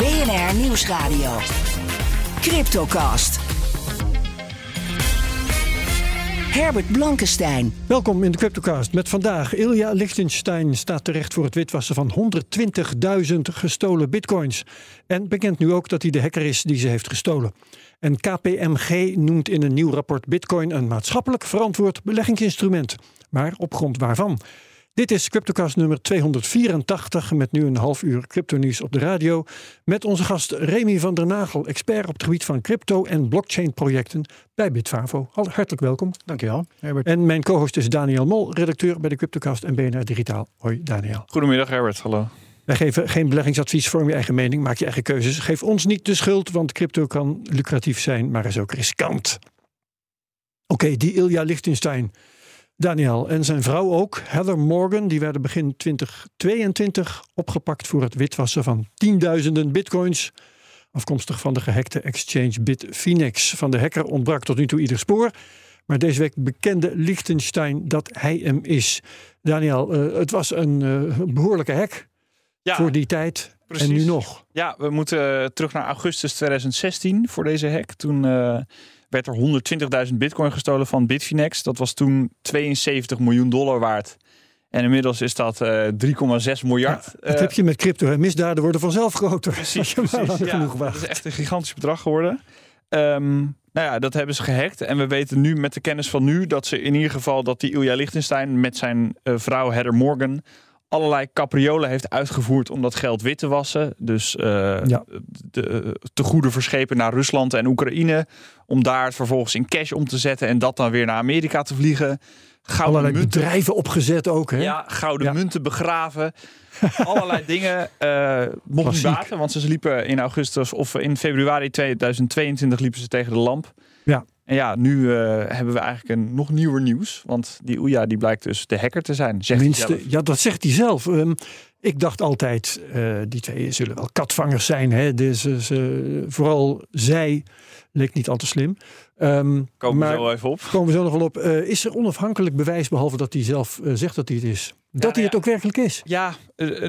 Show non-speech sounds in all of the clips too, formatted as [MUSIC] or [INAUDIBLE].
BNR Nieuwsradio. Cryptocast. Herbert Blankenstein. Welkom in de Cryptocast met vandaag Ilja Lichtenstein staat terecht voor het witwassen van 120.000 gestolen bitcoins. En bekent nu ook dat hij de hacker is die ze heeft gestolen. En KPMG noemt in een nieuw rapport bitcoin een maatschappelijk verantwoord beleggingsinstrument. Maar op grond waarvan? Dit is Cryptocast nummer 284 met nu een half uur crypto-nieuws op de radio. Met onze gast Remy van der Nagel, expert op het gebied van crypto- en blockchain-projecten bij Bitfavo. Hartelijk welkom. Dankjewel, Herbert. En mijn co-host is Daniel Mol, redacteur bij de Cryptocast en BNR Digitaal. Hoi Daniel. Goedemiddag Herbert, hallo. Wij geven geen beleggingsadvies, vorm je eigen mening, maak je eigen keuzes. Geef ons niet de schuld, want crypto kan lucratief zijn, maar is ook riskant. Oké, die Ilja Lichtenstein. Daniel en zijn vrouw ook, Heather Morgan, die werden begin 2022 opgepakt voor het witwassen van tienduizenden bitcoins. Afkomstig van de gehackte exchange Bitfinex. Van de hacker ontbrak tot nu toe ieder spoor. Maar deze week bekende Liechtenstein dat hij hem is. Daniel, uh, het was een uh, behoorlijke hack ja, voor die tijd. Precies. En nu nog. Ja, we moeten terug naar augustus 2016 voor deze hack. Toen uh, werd er 120.000 bitcoin gestolen van Bitfinex. Dat was toen 72 miljoen dollar waard. En inmiddels is dat uh, 3,6 miljard. Ja, dat uh, heb je met crypto. Hè? Misdaden worden vanzelf groter. Precies, [LAUGHS] precies ja, dat is echt een gigantisch bedrag geworden. Um, nou ja, dat hebben ze gehackt. En we weten nu met de kennis van nu dat ze in ieder geval dat die Ilja Lichtenstein met zijn uh, vrouw Heather Morgan allerlei capriolen heeft uitgevoerd om dat geld wit te wassen. Dus uh, ja. de, te goede verschepen naar Rusland en Oekraïne. Om daar het vervolgens in cash om te zetten en dat dan weer naar Amerika te vliegen. Gouden allerlei munten, bedrijven opgezet ook. Hè? Ja, gouden ja. munten begraven. [LAUGHS] allerlei dingen uh, mocht niet baten, want ze liepen in augustus of in februari 2022 liepen ze tegen de lamp. Ja. En ja, nu uh, hebben we eigenlijk een nog nieuwer nieuws. Want die Oeja die blijkt dus de hacker te zijn. Zegt Minste, ja, dat zegt hij zelf. Um, ik dacht altijd, uh, die twee zullen wel katvangers zijn. Hè? Dus, vooral zij leek niet al te slim. Um, komen we zo even op. Komen we zo nog wel op. Uh, is er onafhankelijk bewijs, behalve dat hij zelf uh, zegt dat hij het is? Dat ja, hij het ook werkelijk is? Ja, uh,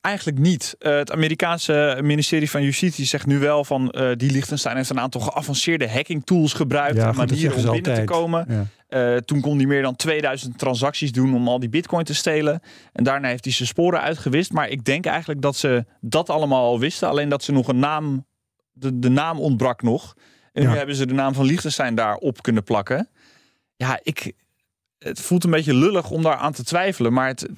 eigenlijk niet. het Amerikaanse ministerie van Justitie zegt nu wel van die Liechtenstein heeft een aantal geavanceerde hacking tools gebruikt. Ja, manieren om binnen altijd. te komen. Ja. toen kon hij meer dan 2000 transacties doen om al die bitcoin te stelen. En daarna heeft hij zijn sporen uitgewist. Maar ik denk eigenlijk dat ze dat allemaal al wisten. Alleen dat ze nog een naam, de, de naam ontbrak nog. En nu hebben ze de naam van Liechtenstein daarop kunnen plakken. Ja, ik, het voelt een beetje lullig om daar aan te twijfelen. Maar het,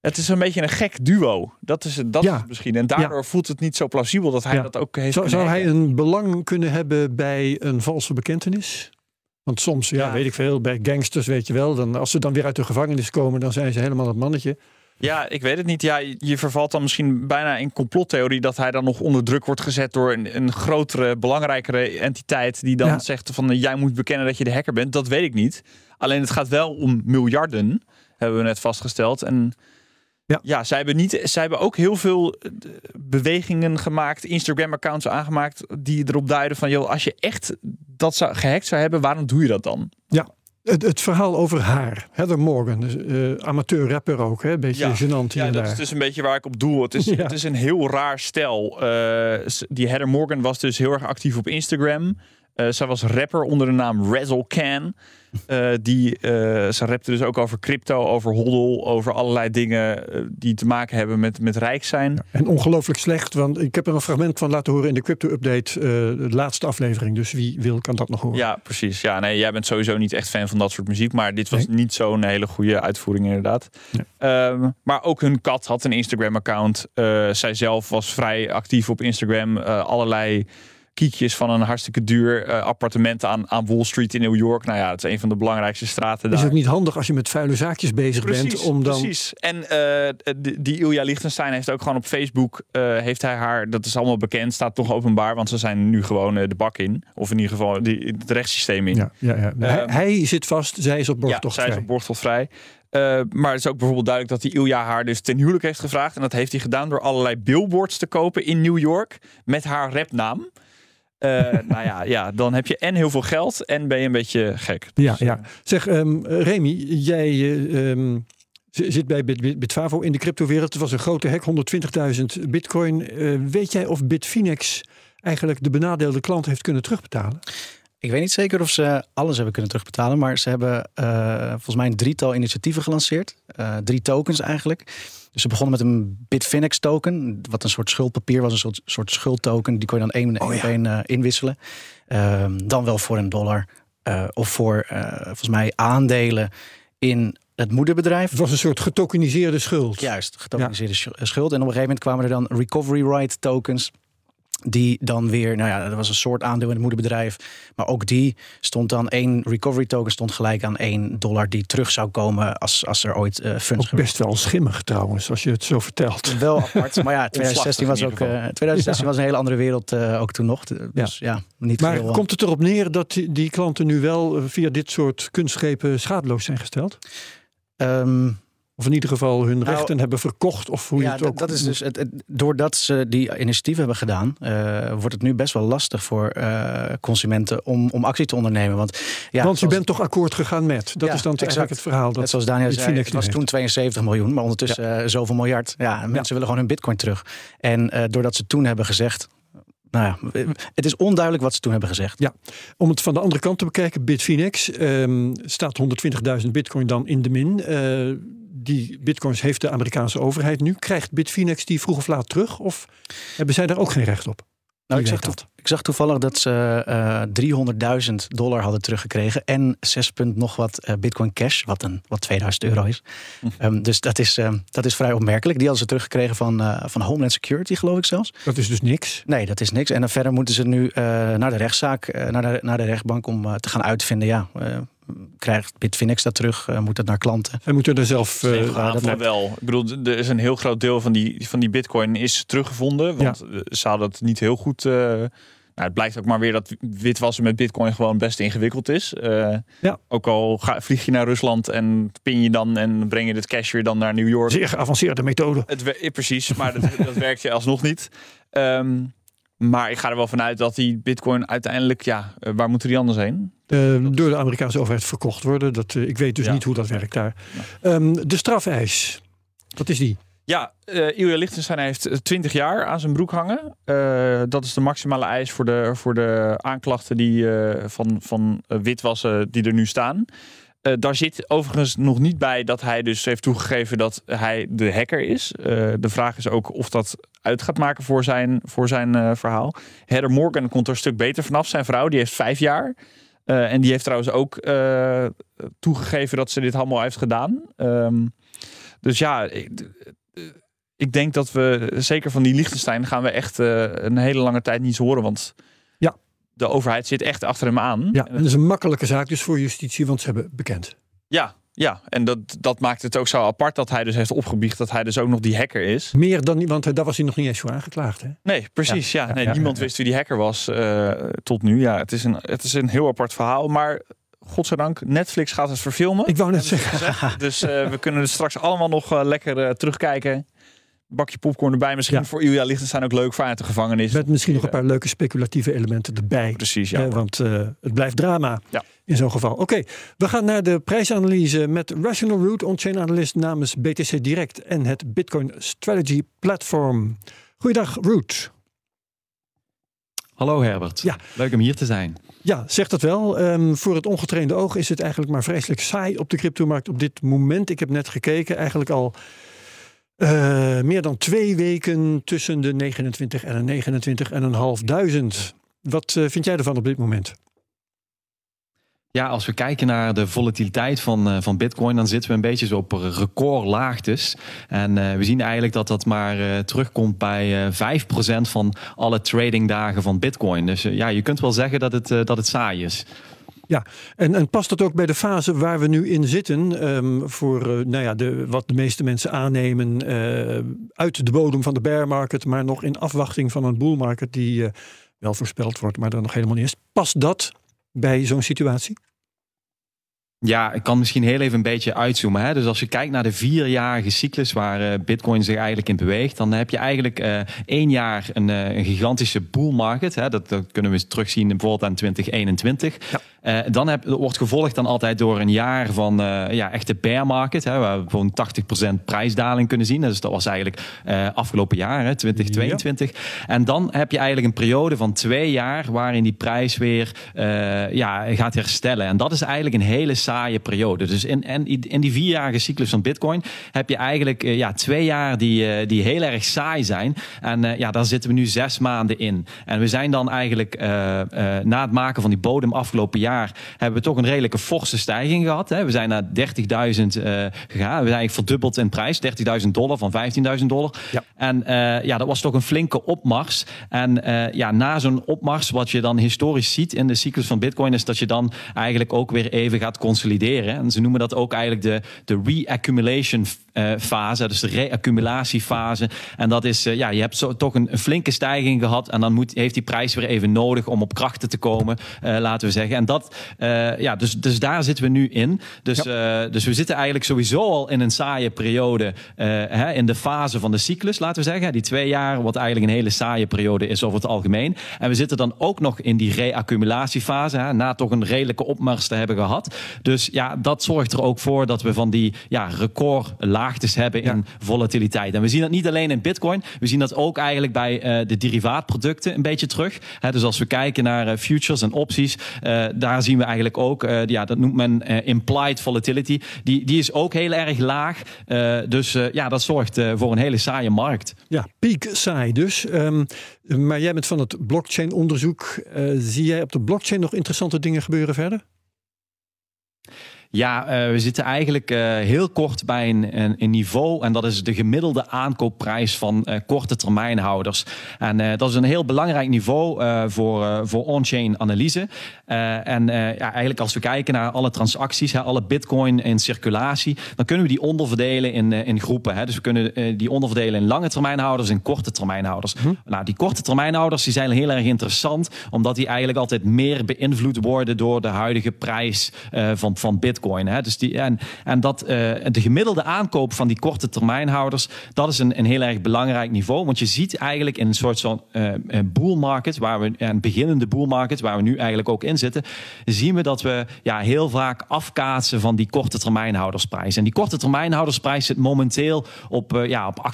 het is een beetje een gek duo. Dat is het, dat ja. is het misschien. En daardoor ja. voelt het niet zo plausibel dat hij ja. dat ook heeft Zou, zou hij een belang kunnen hebben bij een valse bekentenis? Want soms, ja, weet ik veel, bij gangsters weet je wel. Dan, als ze dan weer uit de gevangenis komen, dan zijn ze helemaal het mannetje. Ja, ik weet het niet. Ja, je vervalt dan misschien bijna in complottheorie dat hij dan nog onder druk wordt gezet door een, een grotere, belangrijkere entiteit die dan ja. zegt van jij moet bekennen dat je de hacker bent. Dat weet ik niet. Alleen het gaat wel om miljarden, hebben we net vastgesteld. En ja, ja zij, hebben niet, zij hebben ook heel veel bewegingen gemaakt, Instagram-accounts aangemaakt, die erop duiden van joh, als je echt dat zou, gehackt zou hebben, waarom doe je dat dan? Ja, het, het, verhaal over haar, Heather Morgan, dus, uh, amateur-rapper ook, een beetje ja, gênant hier Ja, dat daar. is dus een beetje waar ik op doel. Het is, [LAUGHS] ja. het is een heel raar stel. Uh, die Heather Morgan was dus heel erg actief op Instagram. Uh, zij was rapper onder de naam Razzle Can. Uh, die, uh, ze rapte dus ook over crypto, over hodl, over allerlei dingen uh, die te maken hebben met, met rijk zijn. En ongelooflijk slecht, want ik heb er een fragment van laten horen in de crypto-update, de laatste aflevering. Dus wie wil, kan dat nog horen. Ja, precies. Ja, nee, jij bent sowieso niet echt fan van dat soort muziek, maar dit was nee. niet zo'n hele goede uitvoering inderdaad. Nee. maar ook hun kat had een Instagram-account. zij zelf was vrij actief op Instagram. allerlei kiekjes van een hartstikke duur uh, appartement aan, aan Wall Street in New York. Nou ja, het is een van de belangrijkste straten daar. Is het niet handig als je met vuile zaakjes bezig bent? Om dan... Precies. En uh, die, die Ilja Lichtenstein heeft ook gewoon op Facebook, heeft hij haar, dat is allemaal bekend, staat toch openbaar, want ze zijn nu gewoon de bak in. Of in ieder geval die, het rechtssysteem in. Ja, ja, ja. hij, ehm, hij, zit vast, zij is op borgtocht ja, zij is op borgtocht vrij. Uh, maar het is ook bijvoorbeeld duidelijk dat die Ilja haar dus ten huwelijk heeft gevraagd. En dat heeft hij gedaan door allerlei billboards te kopen in New York met haar rapnaam. Uh, nou ja, ja, dan heb je en heel veel geld en ben je een beetje gek. Dus, ja, ja. Zeg, um, Remy, jij um, zit bij Bitfavo in de cryptowereld. Het was een grote hack, 120.000 bitcoin. Uh, weet jij of Bitfinex eigenlijk de benadeelde klant heeft kunnen terugbetalen? Ik weet niet zeker of ze alles hebben kunnen terugbetalen, maar ze hebben uh, volgens mij een drietal initiatieven gelanceerd. Uh, drie tokens eigenlijk. Dus ze begonnen met een Bitfinex token, wat een soort schuldpapier was, een soort, soort schuldtoken. Die kon je dan één oh, ja. één uh, inwisselen. Ehm, dan wel voor een dollar of voor volgens mij aandelen in het moederbedrijf. Het was een soort getokeniseerde schuld. Juist, getokeniseerde schuld. En op een gegeven moment kwamen er dan recovery right tokens die dan weer, nou ja, dat was een soort aandeel in het moederbedrijf. Maar ook die stond dan één recovery token stond gelijk aan één dollar die terug zou komen als, als er ooit uh, funds. Ook best wel schimmig trouwens, als je het zo vertelt. Wel apart. Maar ja, [LAUGHS] 2016 was ook uh, eh, 2016 was een hele andere wereld uh, ook toen nog. Dus ja, niet Maar veel, komt het erop neer dat die, die klanten nu wel via dit soort kunstgrepen schadeloos zijn gesteld? Um, of in ieder geval hun nou, rechten hebben verkocht. Of hoe ja, je het ook. Dat is dus het, doordat ze die initiatieven hebben gedaan, uh, wordt het nu best wel lastig voor uh, consumenten om, om actie te ondernemen. Want, ja, Want je bent toch akkoord gegaan met. Dat is dan eigenlijk het verhaal. Dat Net zoals Daniel zei, het was toen 72 miljoen, maar ondertussen ja. uh, zoveel miljard. Ja, mensen willen gewoon hun bitcoin terug. En doordat ze toen hebben gezegd, nou ja, het is onduidelijk wat ze toen hebben gezegd. Ja, om het van de andere kant te bekijken, Bitfinex um, staat 120.000 bitcoin dan in de min. Uh, die bitcoins heeft de Amerikaanse overheid nu. Krijgt Bitfinex die vroeg of laat terug? Of hebben zij daar ook geen recht op? Nou, ik zag, ik zag, toevallig dat ze uh, eh, 300.000 dollar hadden teruggekregen. En 6 punt nog wat uh, Bitcoin Cash, wat, een, wat 2000 euro is. um, dus dat is, um, dat is vrij opmerkelijk. Die hadden ze teruggekregen van, uh, van Homeland Security, geloof ik zelfs. Dat is dus niks? Nee, dat is niks. En dan verder moeten ze nu naar de rechtszaak, naar, de, naar de rechtbank om te gaan uitvinden. Ja, krijgt Bitfinex dat terug? Uh, moet het naar klanten? En moeten er zelf... Uh, dat wel. Ik bedoel, er is een heel groot deel van die, van die bitcoin is teruggevonden. Want ja. ze hadden het niet heel goed... Uh, nou, het blijkt ook maar weer dat witwassen met bitcoin gewoon best ingewikkeld is. Uh, ja. Ook al ga, vlieg je naar Rusland en pin je dan en breng je het cash weer dan naar New York. Zeer geavanceerde methode. Het, precies, maar dat, [LAUGHS] dat werkt je alsnog niet. Um, maar ik ga er wel vanuit dat die bitcoin uiteindelijk, ja, waar moeten die anders heen? Uh, door de Amerikaanse overheid verkocht worden. Dat, uh, ik weet dus ja. niet hoe dat werkt daar. Ja. Um, de strafeis, wat is die? Ja, uh, Ilja Lichtenstein heeft 20 jaar aan zijn broek hangen. Uh, dat is de maximale eis voor de, voor de aanklachten die, van, van witwassen die er nu staan. Daar zit overigens nog niet bij dat hij dus heeft toegegeven dat hij de hacker is. de vraag is ook of dat uit gaat maken voor zijn, voor zijn verhaal. Heather Morgan komt er een stuk beter vanaf. Zijn vrouw die heeft vijf jaar. En die heeft trouwens ook toegegeven dat ze dit allemaal heeft gedaan. Um, dus ja, ik, ik, denk dat we, zeker van die Liechtenstein, gaan we echt een hele lange tijd niets horen. Want. De overheid zit echt achter hem aan. Ja, en dat is een makkelijke zaak dus voor justitie, want ze hebben bekend. Ja, ja, en dat, dat maakt het ook zo apart dat hij dus heeft opgebiecht dat hij dus ook nog die hacker is. Meer dan, want daar was hij nog niet eens voor aangeklaagd. Hè? Nee, precies. Ja, nee, niemand wist wie die hacker was uh, tot nu. Ja, het is, een, het is een heel apart verhaal. Maar godzijdank, Netflix gaat het verfilmen. Ik wou net zeggen. Dus uh, we kunnen er straks allemaal nog uh, lekker terugkijken bakje popcorn erbij. Misschien ja. voor Ilja zijn ook leuk uit de gevangenis. Met misschien nog een paar leuke speculatieve elementen erbij. Precies, ja. Eh, want uh, het blijft drama ja. in zo'n geval. Oké, we gaan naar de prijsanalyse met Rational Root, on-chain analyst namens BTC Direct en het Bitcoin Strategy Platform. Goeiedag, Root. Hallo Herbert. Ja. Leuk om hier te zijn. Ja, zeg dat wel. Um, voor het ongetrainde oog is het eigenlijk maar vreselijk saai op de cryptomarkt op dit moment. Ik heb net gekeken, eigenlijk al uh, meer dan twee weken tussen de 29 en de 29.500. Wat uh, vind jij ervan op dit moment? Ja, als we kijken naar de volatiliteit van, uh, van Bitcoin, dan zitten we een beetje zo op recordlaagtes. En we zien eigenlijk dat dat maar terugkomt bij 5% van alle tradingdagen van Bitcoin. Dus ja, je kunt wel zeggen dat het, dat het saai is. Ja, en, en past dat ook bij de fase waar we nu in zitten? Um, voor nou ja, de, wat de meeste mensen aannemen uit de bodem van de bear market, maar nog in afwachting van een bull market die wel voorspeld wordt, maar er nog helemaal niet is. Past dat bij zo'n situatie? Ja, ik kan misschien heel even een beetje uitzoomen. Hè? Dus als je kijkt naar de vierjarige cyclus waar uh, Bitcoin zich eigenlijk in beweegt, dan heb je eigenlijk uh, één jaar een, uh, een gigantische bull market. Hè? Dat, dat, kunnen we terugzien bijvoorbeeld aan 2021. Ja. Uh, dan heb, wordt gevolgd dan altijd door een jaar van uh, ja, echte bear market. Hè, waar we gewoon 80% prijsdaling kunnen zien. Dus dat was eigenlijk uh, afgelopen jaar, hè, 2022. Ja. En dan heb je eigenlijk een periode van twee jaar waarin die prijs weer ja, gaat herstellen. En dat is eigenlijk een hele saaie periode. Dus in, in, in die vierjarige cyclus van Bitcoin heb je eigenlijk ja, twee jaar die, die heel erg saai zijn. En ja, daar zitten we nu zes maanden in. En we zijn dan eigenlijk na het maken van die bodem afgelopen jaar hebben we toch een redelijke forse stijging gehad. Hè. We zijn naar 30.000 uh, eh, gegaan. We zijn eigenlijk verdubbeld in prijs. 30.000 dollar van 15.000 dollar. Ja. En uh, ja, dat was toch een flinke opmars. En uh, ja, na zo'n opmars, wat je dan historisch ziet in de cyclus van Bitcoin, is dat je dan eigenlijk ook weer even gaat consolideren. En ze noemen dat ook eigenlijk de, de reaccumulation fase, dus de reaccumulatiefase. En dat is, ja, je hebt zo, toch een, een, flinke stijging gehad. En dan moet, heeft die prijs weer even nodig om op krachten te komen, laten we zeggen. En dat ja, dus, dus daar zitten we nu in. Dus, ja. dus we zitten eigenlijk sowieso al in een saaie periode. Hè, in de fase van de cyclus, laten we zeggen. Die twee jaar, wat eigenlijk een hele saaie periode is over het algemeen. En we zitten dan ook nog in die reaccumulatiefase. Hè, na toch een redelijke opmars te hebben gehad. Dus ja, dat zorgt er ook voor dat we van die ja, recordlaagtes hebben in ja. volatiliteit. En we zien dat niet alleen in Bitcoin. We zien dat ook eigenlijk bij de derivaatproducten een beetje terug. Hè, dus als we kijken naar futures en opties, daar daar zien we eigenlijk ook, ja, dat noemt men implied volatility. Die, die is ook heel erg laag. Dus ja, dat zorgt voor een hele saaie markt. Ja, piek saai dus. Um, maar jij bent van het blockchain onderzoek. zie jij op de blockchain nog interessante dingen gebeuren verder? Ja, uh, we zitten eigenlijk uh, heel kort bij een, een, een, niveau. En dat is de gemiddelde aankoopprijs van uh, korte termijnhouders. En dat is een heel belangrijk niveau voor, voor on-chain analyse. en ja, eigenlijk als we kijken naar alle transacties, hè, alle bitcoin in circulatie, dan kunnen we die onderverdelen in, in groepen. Hè. Dus we kunnen die onderverdelen in lange termijnhouders en korte termijnhouders. Hm. Nou, die korte termijnhouders die zijn heel erg interessant, omdat die eigenlijk altijd meer beïnvloed worden door de huidige prijs van, van bitcoin. Bitcoin. Hè? Dus die, en en dat, uh, de gemiddelde aankoop van die korte termijnhouders, dat is een, een heel erg belangrijk niveau. Want je ziet eigenlijk in een soort van uh, bull market, waar we een beginnende bull market, waar we nu eigenlijk ook in zitten, zien we dat we ja, heel vaak afkaatsen van die korte termijnhoudersprijs. En die korte termijnhoudersprijs zit momenteel op, uh, ja, op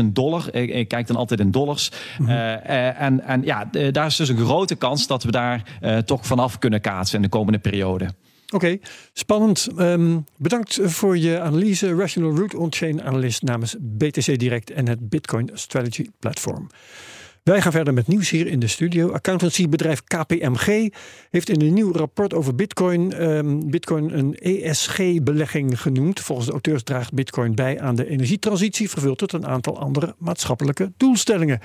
28.500 dollar. Ik, ik, kijk dan altijd in dollars. Mm -hmm. en, en ja, daar is dus een grote kans dat we daar toch vanaf kunnen kaatsen in de komende periode. Oké, spannend. Um, bedankt voor je analyse. Rational Root On-Chain Analyst namens BTC Direct en het Bitcoin Strategy Platform. Wij gaan verder met nieuws hier in de studio. Accountancybedrijf KPMG heeft in een nieuw rapport over Bitcoin, um, Bitcoin een ESG-belegging genoemd. Volgens de auteurs draagt Bitcoin bij aan de energietransitie, vervult het een aantal andere maatschappelijke doelstellingen.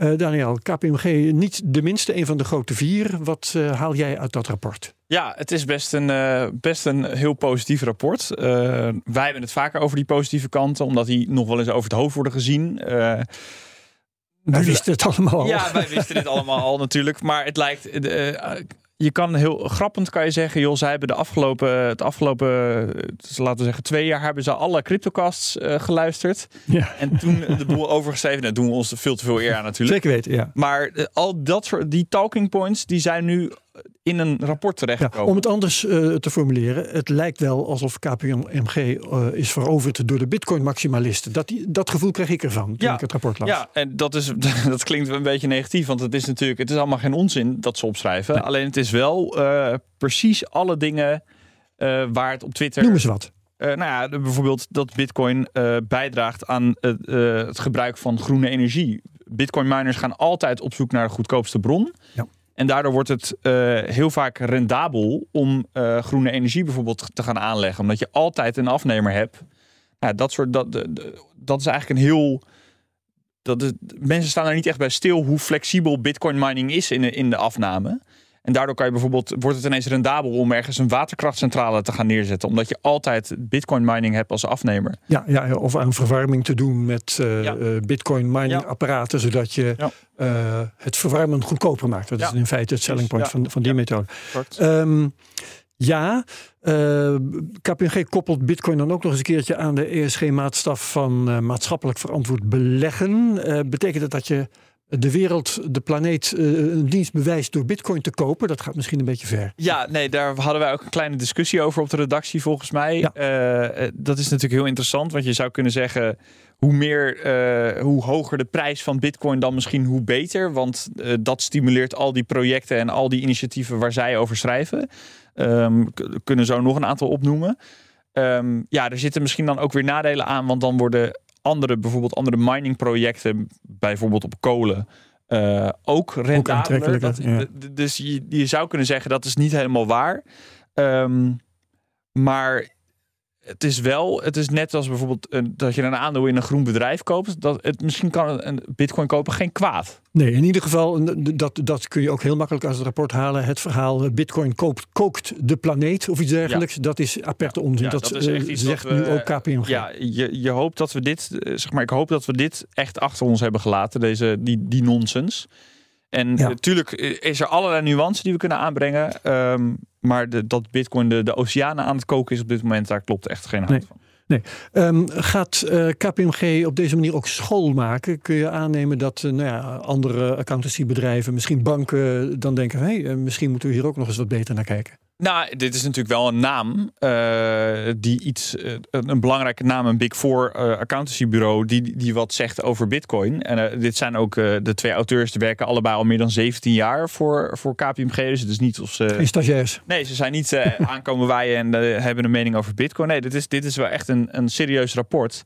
Uh, Daniel, KPMG niet de minste, een van de grote vier. Wat uh, haal jij uit dat rapport? Ja, het is best een, uh, best een heel positief rapport. wij hebben het vaker over die positieve kanten, omdat die nog wel eens over het hoofd worden gezien. wij wisten het allemaal al. Ja, wij wisten dit allemaal al natuurlijk. Maar het lijkt je kan heel grappend kan je zeggen, joh, zij hebben de afgelopen, het afgelopen, laten we zeggen, twee jaar hebben ze alle cryptocasts uh, geluisterd. Ja. En toen de boel overgeschreven. Dat doen we ons veel te veel eer aan natuurlijk. Zeker weten, ja. Maar uh, al dat soort, die talking points, die zijn nu in een rapport terechtgekomen. Ja, om het anders uh, te formuleren, het lijkt wel alsof KPMG uh, is veroverd door de Bitcoin-maximalisten. Dat, dat gevoel kreeg ik ervan toen ja, ik het rapport las. Ja, en dat, is, [LAUGHS] dat klinkt een beetje negatief, want het is natuurlijk, het is allemaal geen onzin dat ze opschrijven. Nee. Alleen het is wel uh, precies alle dingen waar het op Twitter. Noem eens wat. Uh, nou ja, bijvoorbeeld dat Bitcoin uh, bijdraagt aan uh, het gebruik van groene energie. Bitcoin miners gaan altijd op zoek naar de goedkoopste bron. Ja. En daardoor wordt het heel vaak rendabel om groene energie bijvoorbeeld te gaan aanleggen. Omdat je altijd een afnemer hebt. Ja, dat, soort, dat, dat is eigenlijk een heel dat mensen staan er niet echt bij stil hoe flexibel bitcoin mining is in de, in de afname. En daardoor kan je bijvoorbeeld, wordt het ineens rendabel om ergens een waterkrachtcentrale te gaan neerzetten. Omdat je altijd bitcoin mining hebt als afnemer. Ja, ja of aan verwarming te doen met uh, bitcoin mining apparaten. Zodat je uh, het verwarmen goedkoper maakt. Dat is in feite het selling point van, van die methode. Um, ja, uh, eh, KPMG koppelt Bitcoin dan ook nog eens een keertje aan de ESG-maatstaf van maatschappelijk verantwoord beleggen. Betekent dat dat je de wereld, de planeet, een dienst bewijst door Bitcoin te kopen? Dat gaat misschien een beetje ver. Ja, nee, daar hadden wij ook een kleine discussie over op de redactie volgens mij. dat is natuurlijk heel interessant, want je zou kunnen zeggen hoe meer, hoe hoger de prijs van Bitcoin, dan misschien hoe beter. Want dat stimuleert al die projecten en al die initiatieven waar zij over schrijven. Um, kunnen zo nog een aantal opnoemen. Um, ja, er zitten misschien dan ook weer nadelen aan, want dan worden andere, bijvoorbeeld andere miningprojecten, bijvoorbeeld op kolen, uh, ook rendabeler. Dat, ja. Dus je, je zou kunnen zeggen dat is niet helemaal waar. Um, maar het is wel, het is net als bijvoorbeeld een, dat je een aandeel in een groen bedrijf koopt. Dat het, misschien kan een bitcoin kopen geen kwaad. Nee, in ieder geval, dat, dat kun je ook heel makkelijk als het rapport halen. Het verhaal eh, bitcoin koopt, kookt de planeet of iets dergelijks. Dat is aperte onzin. dat, dat uh, zegt we, nu ook KPMG. Ja, je, je hoopt dat we dit, eh, zeg maar, ik hoop dat we dit echt achter ons hebben gelaten. Deze, die, die nonsens. En natuurlijk is er allerlei nuances die we kunnen aanbrengen. Um, maar de, dat Bitcoin de, de oceanen aan het koken is op dit moment, daar klopt echt geen hand van. Nee. Um, gaat uh, eh, KPMG op deze manier ook school maken? Kun je aannemen dat uh, nou ja, andere accountancybedrijven, misschien banken, dan denken: hé, hey, uh, misschien moeten we hier ook nog eens wat beter naar kijken? Nou, dit is natuurlijk wel een naam uh, die iets, uh, een belangrijke naam, een Big Four uh, accountancybureau, die, die wat zegt over Bitcoin. En dit zijn ook de twee auteurs, die werken allebei al meer dan 17 jaar voor, voor KPMG. Dus het is niet of ze. Geen stagiairs. Nee, ze zijn niet [LAUGHS] aankomen waaien en hebben een mening over Bitcoin. Nee, dit is, dit is wel echt een, een serieus rapport.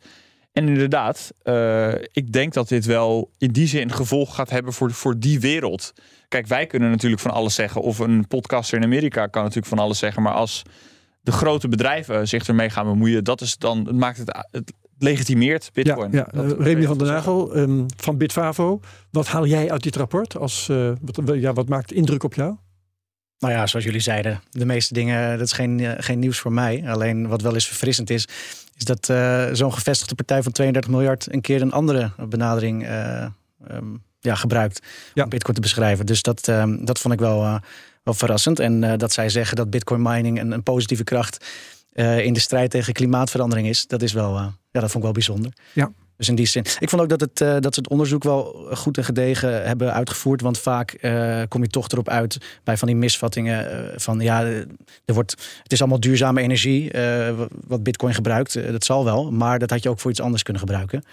En inderdaad, ik denk dat dit wel in die zin gevolg gaat hebben voor, voor die wereld. Kijk, wij kunnen natuurlijk van alles zeggen. Of een podcaster in Amerika kan natuurlijk van alles zeggen. Maar als de grote bedrijven zich ermee gaan bemoeien, dat is dan, het maakt het, het legitimeert Bitcoin. Ja, ja. Uh, Remy van den Nagel um, van Bitfavo. Wat haal jij uit dit rapport? Als, uh, wat, ja, wat maakt indruk op jou? Nou ja, zoals jullie zeiden, de meeste dingen, dat is geen, uh, geen nieuws voor mij. Alleen wat wel eens verfrissend is, is dat zo'n gevestigde partij van 32 miljard een keer een andere benadering um, ja, gebruikt om Bitcoin te beschrijven. Dus dat, ehm, dat vond ik wel, uh, wel verrassend. En dat zij zeggen dat Bitcoin mining een, een positieve kracht in de strijd tegen klimaatverandering is, dat is wel, ja, dat vond ik wel bijzonder. Ja. Dus in die zin. Ik vond ook dat, het, dat ze het onderzoek wel goed en gedegen hebben uitgevoerd. Want vaak kom je toch erop uit bij van die misvattingen. van ja, er wordt, het is allemaal duurzame energie wat Bitcoin gebruikt. dat zal wel. Maar dat had je ook voor iets anders kunnen gebruiken.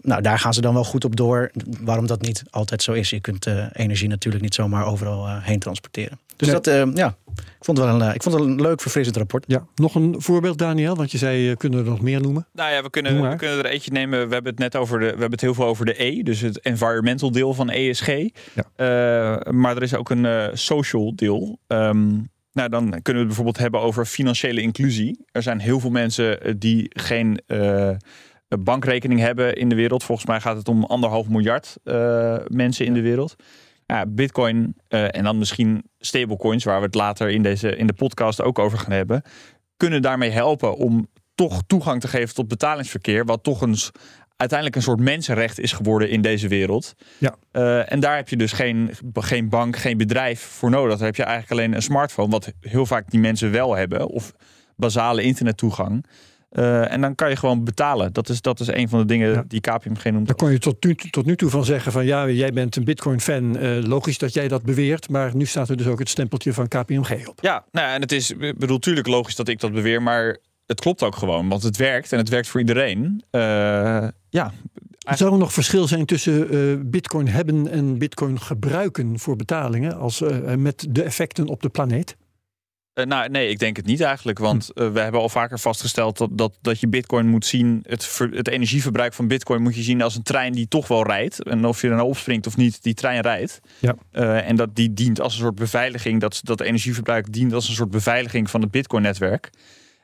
Nou, daar gaan ze dan wel goed op door. Waarom dat niet altijd zo is. Je kunt energie natuurlijk niet zomaar overal heen transporteren. Dus dat, ja, ik vond, het wel een, ik vond het een leuk, verfrissend rapport. Ja, nog een voorbeeld, Daniel? Want je zei, kunnen we er nog meer noemen? Nou ja, we kunnen, we kunnen er eentje nemen. We hebben het net over de, we hebben het heel veel over de E, dus het environmental deel van ESG. Ja. maar er is ook een social deel. Um, nou, dan kunnen we het bijvoorbeeld hebben over financiële inclusie. Er zijn heel veel mensen die geen bankrekening hebben in de wereld. Volgens mij gaat het om anderhalf miljard uh, mensen in de wereld. Ja, Bitcoin uh, en dan misschien stablecoins, waar we het later in, deze, in de podcast ook over gaan hebben, kunnen daarmee helpen om toch toegang te geven tot betalingsverkeer, wat toch een, uiteindelijk een soort mensenrecht is geworden in deze wereld. Ja. Uh, en daar heb je dus geen, geen bank, geen bedrijf voor nodig. Daar heb je eigenlijk alleen een smartphone, wat heel vaak die mensen wel hebben, of basale internettoegang. Uh, en dan kan je gewoon betalen. Dat is, dat is een van de dingen ja. die KPMG noemt. Daar kon je tot nu, tot nu toe van zeggen van ja, jij bent een Bitcoin-fan. Uh, logisch dat jij dat beweert. Maar nu staat er dus ook het stempeltje van KPMG op. Ja, nou ja, en het is, ik bedoel, natuurlijk logisch dat ik dat beweer. Maar het klopt ook gewoon. Want het werkt en het werkt voor iedereen. Uh, ja. Zou er nog verschil zijn tussen Bitcoin hebben en Bitcoin gebruiken voor betalingen? Als, met de effecten op de planeet? Uh, nou, nee, ik denk het niet eigenlijk. Want hm. we hebben al vaker vastgesteld dat, dat, dat je bitcoin moet zien. Het, het energieverbruik van bitcoin moet je zien als een trein die toch wel rijdt. En of je er nou opspringt of niet, die trein rijdt. Ja. en dat die dient als een soort beveiliging. Dat, dat energieverbruik dient als een soort beveiliging van het bitcoin-netwerk.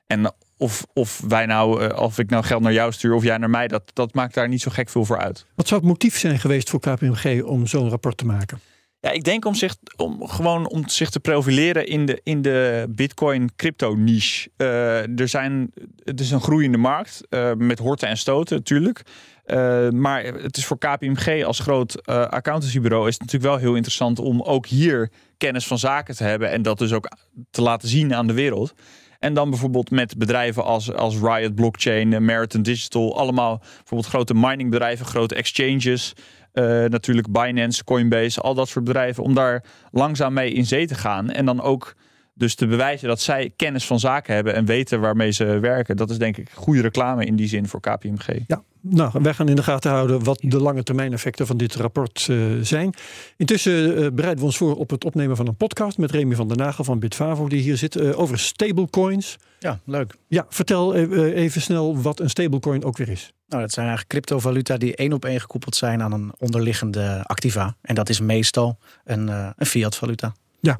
En of, of wij nou, of ik nou geld naar jou stuur of jij naar mij, dat, dat maakt daar niet zo gek veel voor uit. Wat zou het motief zijn geweest voor KPMG om zo'n rapport te maken? Ja, ik denk om zich om gewoon om zich te profileren in de, in de Bitcoin crypto niche. Uh, er zijn, het is een groeiende markt uh, met horten en stoten natuurlijk. Uh, maar het is voor KPMG als groot accountancybureau is het natuurlijk wel heel interessant om ook hier kennis van zaken te hebben en dat dus ook te laten zien aan de wereld. En dan bijvoorbeeld met bedrijven als, als Riot Blockchain, Meriton Digital, allemaal bijvoorbeeld grote miningbedrijven, grote exchanges. Uh, natuurlijk Binance, Coinbase, al dat soort bedrijven, om daar langzaam mee in zee te gaan. En dan ook dus te bewijzen dat zij kennis van zaken hebben en weten waarmee ze werken. Dat is denk ik goede reclame in die zin voor KPMG. Ja, nou, wij gaan in de gaten houden wat de lange termijn effecten van dit rapport uh, zijn. Intussen uh, bereiden we ons voor op het opnemen van een podcast met Remy van der Nagel van Bitfavo, die hier zit, uh, over stablecoins. Ja, leuk. Ja, vertel even snel wat een stablecoin ook weer is. Nou, dat zijn eigenlijk cryptovaluta die één op één gekoppeld zijn aan een onderliggende activa. En dat is meestal een, een fiat-valuta. Ja,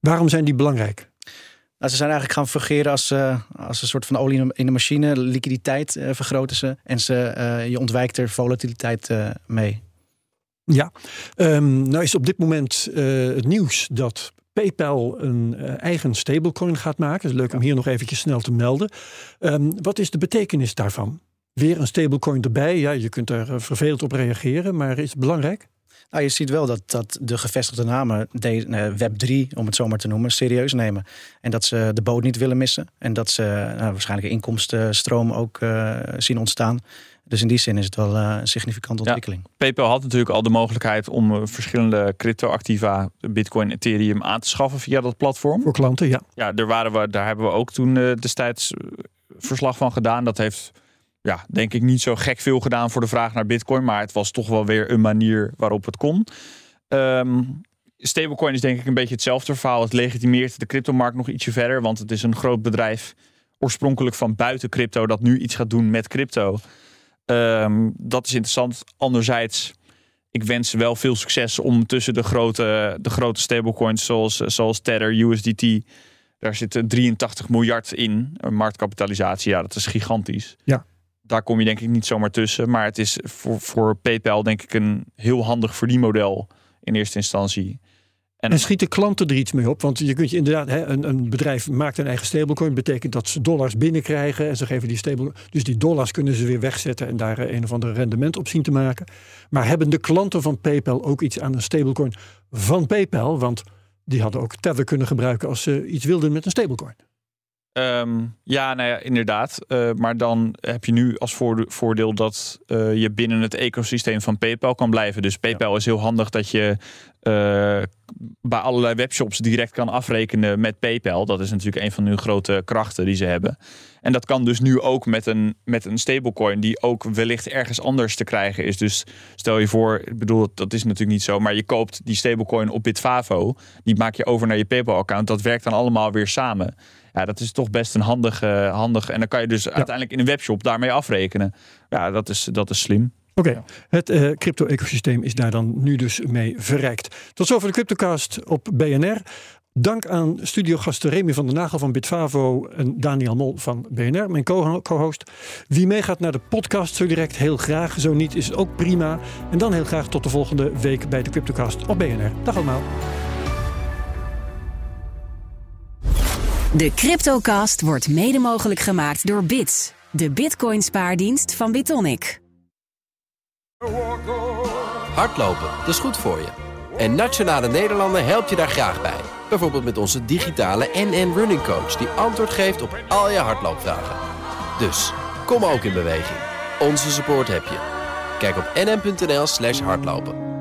waarom zijn die belangrijk? Nou, ze zijn eigenlijk gaan fungeren als, uh, als een soort van olie in de machine. Liquiditeit uh, vergroten ze. En ze, uh, je ontwijkt er volatiliteit mee. Ja, um, nou is op dit moment het nieuws dat PayPal een eigen stablecoin gaat maken. Het is leuk om hier nog eventjes snel te melden. Um, wat is de betekenis daarvan? Weer een stablecoin erbij. Ja, je kunt daar vervelend op reageren, maar is het belangrijk? Nou, je ziet wel dat, dat de gevestigde namen de, uh, Web3, om het zo maar te noemen, serieus nemen. En dat ze de boot niet willen missen. En dat ze nou, waarschijnlijk een inkomstenstroom ook uh, zien ontstaan. Dus in die zin is het wel uh, een significante ontwikkeling. Ja, PayPal had natuurlijk al de mogelijkheid om verschillende cryptoactiva, Bitcoin, Ethereum, aan te schaffen via dat platform. Voor klanten, ja. Ja, daar, waren we, daar hebben we ook toen destijds verslag van gedaan. Dat heeft ja, denk ik niet zo gek veel gedaan voor de vraag naar Bitcoin. Maar het was toch wel weer een manier waarop het kon. Um, stablecoin is denk ik een beetje hetzelfde verhaal. Het legitimeert de cryptomarkt nog ietsje verder. Want het is een groot bedrijf, oorspronkelijk van buiten crypto, dat nu iets gaat doen met crypto. Um, dat is interessant. Anderzijds, ik wens wel veel succes om tussen de grote, de grote stablecoins zoals, zoals Tether, USDT. Daar zit 83 miljard in, een marktkapitalisatie. Ja, dat is gigantisch. Ja daar kom je denk ik niet zomaar tussen. Maar het is voor, voor PayPal denk ik een heel handig verdienmodel in eerste instantie. En, en schieten klanten er iets mee op? Want je kunt je inderdaad, hè, een, een bedrijf maakt een eigen stablecoin. betekent dat ze dollars binnenkrijgen. En ze geven die stable. Dus die dollars kunnen ze weer wegzetten en daar een of ander rendement op zien te maken. Maar hebben de klanten van PayPal ook iets aan een stablecoin van PayPal? Want die hadden ook Tether kunnen gebruiken als ze iets wilden met een stablecoin. Um, ja, nou ja, inderdaad. Uh, maar dan heb je nu als voordeel dat uh, je binnen het ecosysteem van PayPal kan blijven. Dus PayPal is heel handig dat je uh, bij allerlei webshops direct kan afrekenen met PayPal. Dat is natuurlijk een van hun grote krachten die ze hebben. En dat kan dus nu ook met een, met een stablecoin die ook wellicht ergens anders te krijgen is. Dus stel je voor, ik bedoel, dat is natuurlijk niet zo, maar je koopt die stablecoin op Bitfavo. Die maak je over naar je PayPal-account. Dat werkt dan allemaal weer samen. Ja, dat is toch best een handig, handig. En dan kan je dus uiteindelijk in een webshop daarmee afrekenen. Ja, dat is, dat is slim. Oké, het uh, crypto-ecosysteem is daar dan nu dus mee verrijkt. Tot zover de CryptoCast op BNR. Dank aan studiogasten Remy van der Nagel van Bitfavo en Daniel Mol van BNR, mijn co-host. Wie meegaat naar de podcast zo direct, heel graag. Zo niet is het ook prima. En dan heel graag tot de volgende week bij de CryptoCast op BNR. Dag allemaal. De CryptoCast wordt mede mogelijk gemaakt door Bits, de Bitcoin spaardienst van Bitonic. Hardlopen, dat is goed voor je. En Nationale Nederlanden helpt je daar graag bij. Bijvoorbeeld met onze digitale NN Running Coach... die antwoord geeft op al je hardloopvragen. Dus, kom ook in beweging. Onze support heb je. Kijk op nn.nl slash hardlopen.